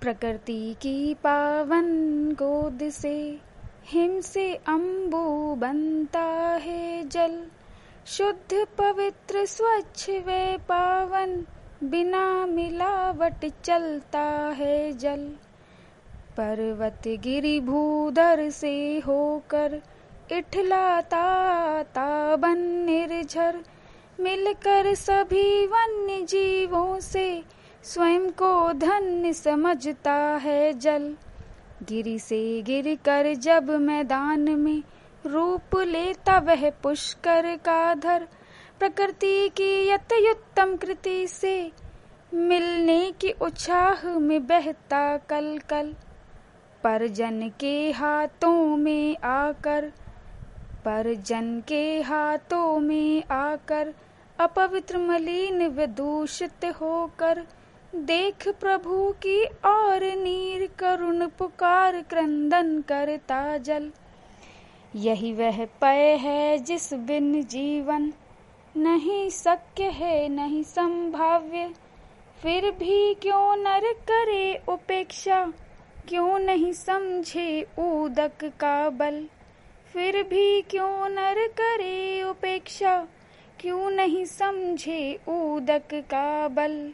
प्रकृति की पावन गोद से हिम से अम्बु बनता है जल। शुद्ध, पवित्र, स्वच्छ वे पावन बिना मिलावट चलता है जल। पर्वत गिरी भूधर से होकर इठलाता ताबन निर्झर। मिलकर सभी वन्य जीवों से स्वयं को धन्य समझता है जल। गिरी से गिर कर जब मैदान में रूप लेता वह पुष्कर का धर। प्रकृति की यतयुत्तम कृति से मिलने की उछाह में बहता कल कल पर जन के हाथों में आकर पर जन के हाथों में आकर, अपवित्र मलिन व दूषित होकर देख प्रभु की और नीर करुण पुकार क्रंदन करता जल यही वह पय है जिस बिन जीवन। नहीं शक्य है, नहीं संभाव्य। फिर भी क्यों नर करे उपेक्षा? क्यों नहीं समझे उदक का बल? फिर भी क्यों नर करे उपेक्षा? क्यों नहीं समझे उदक का बल?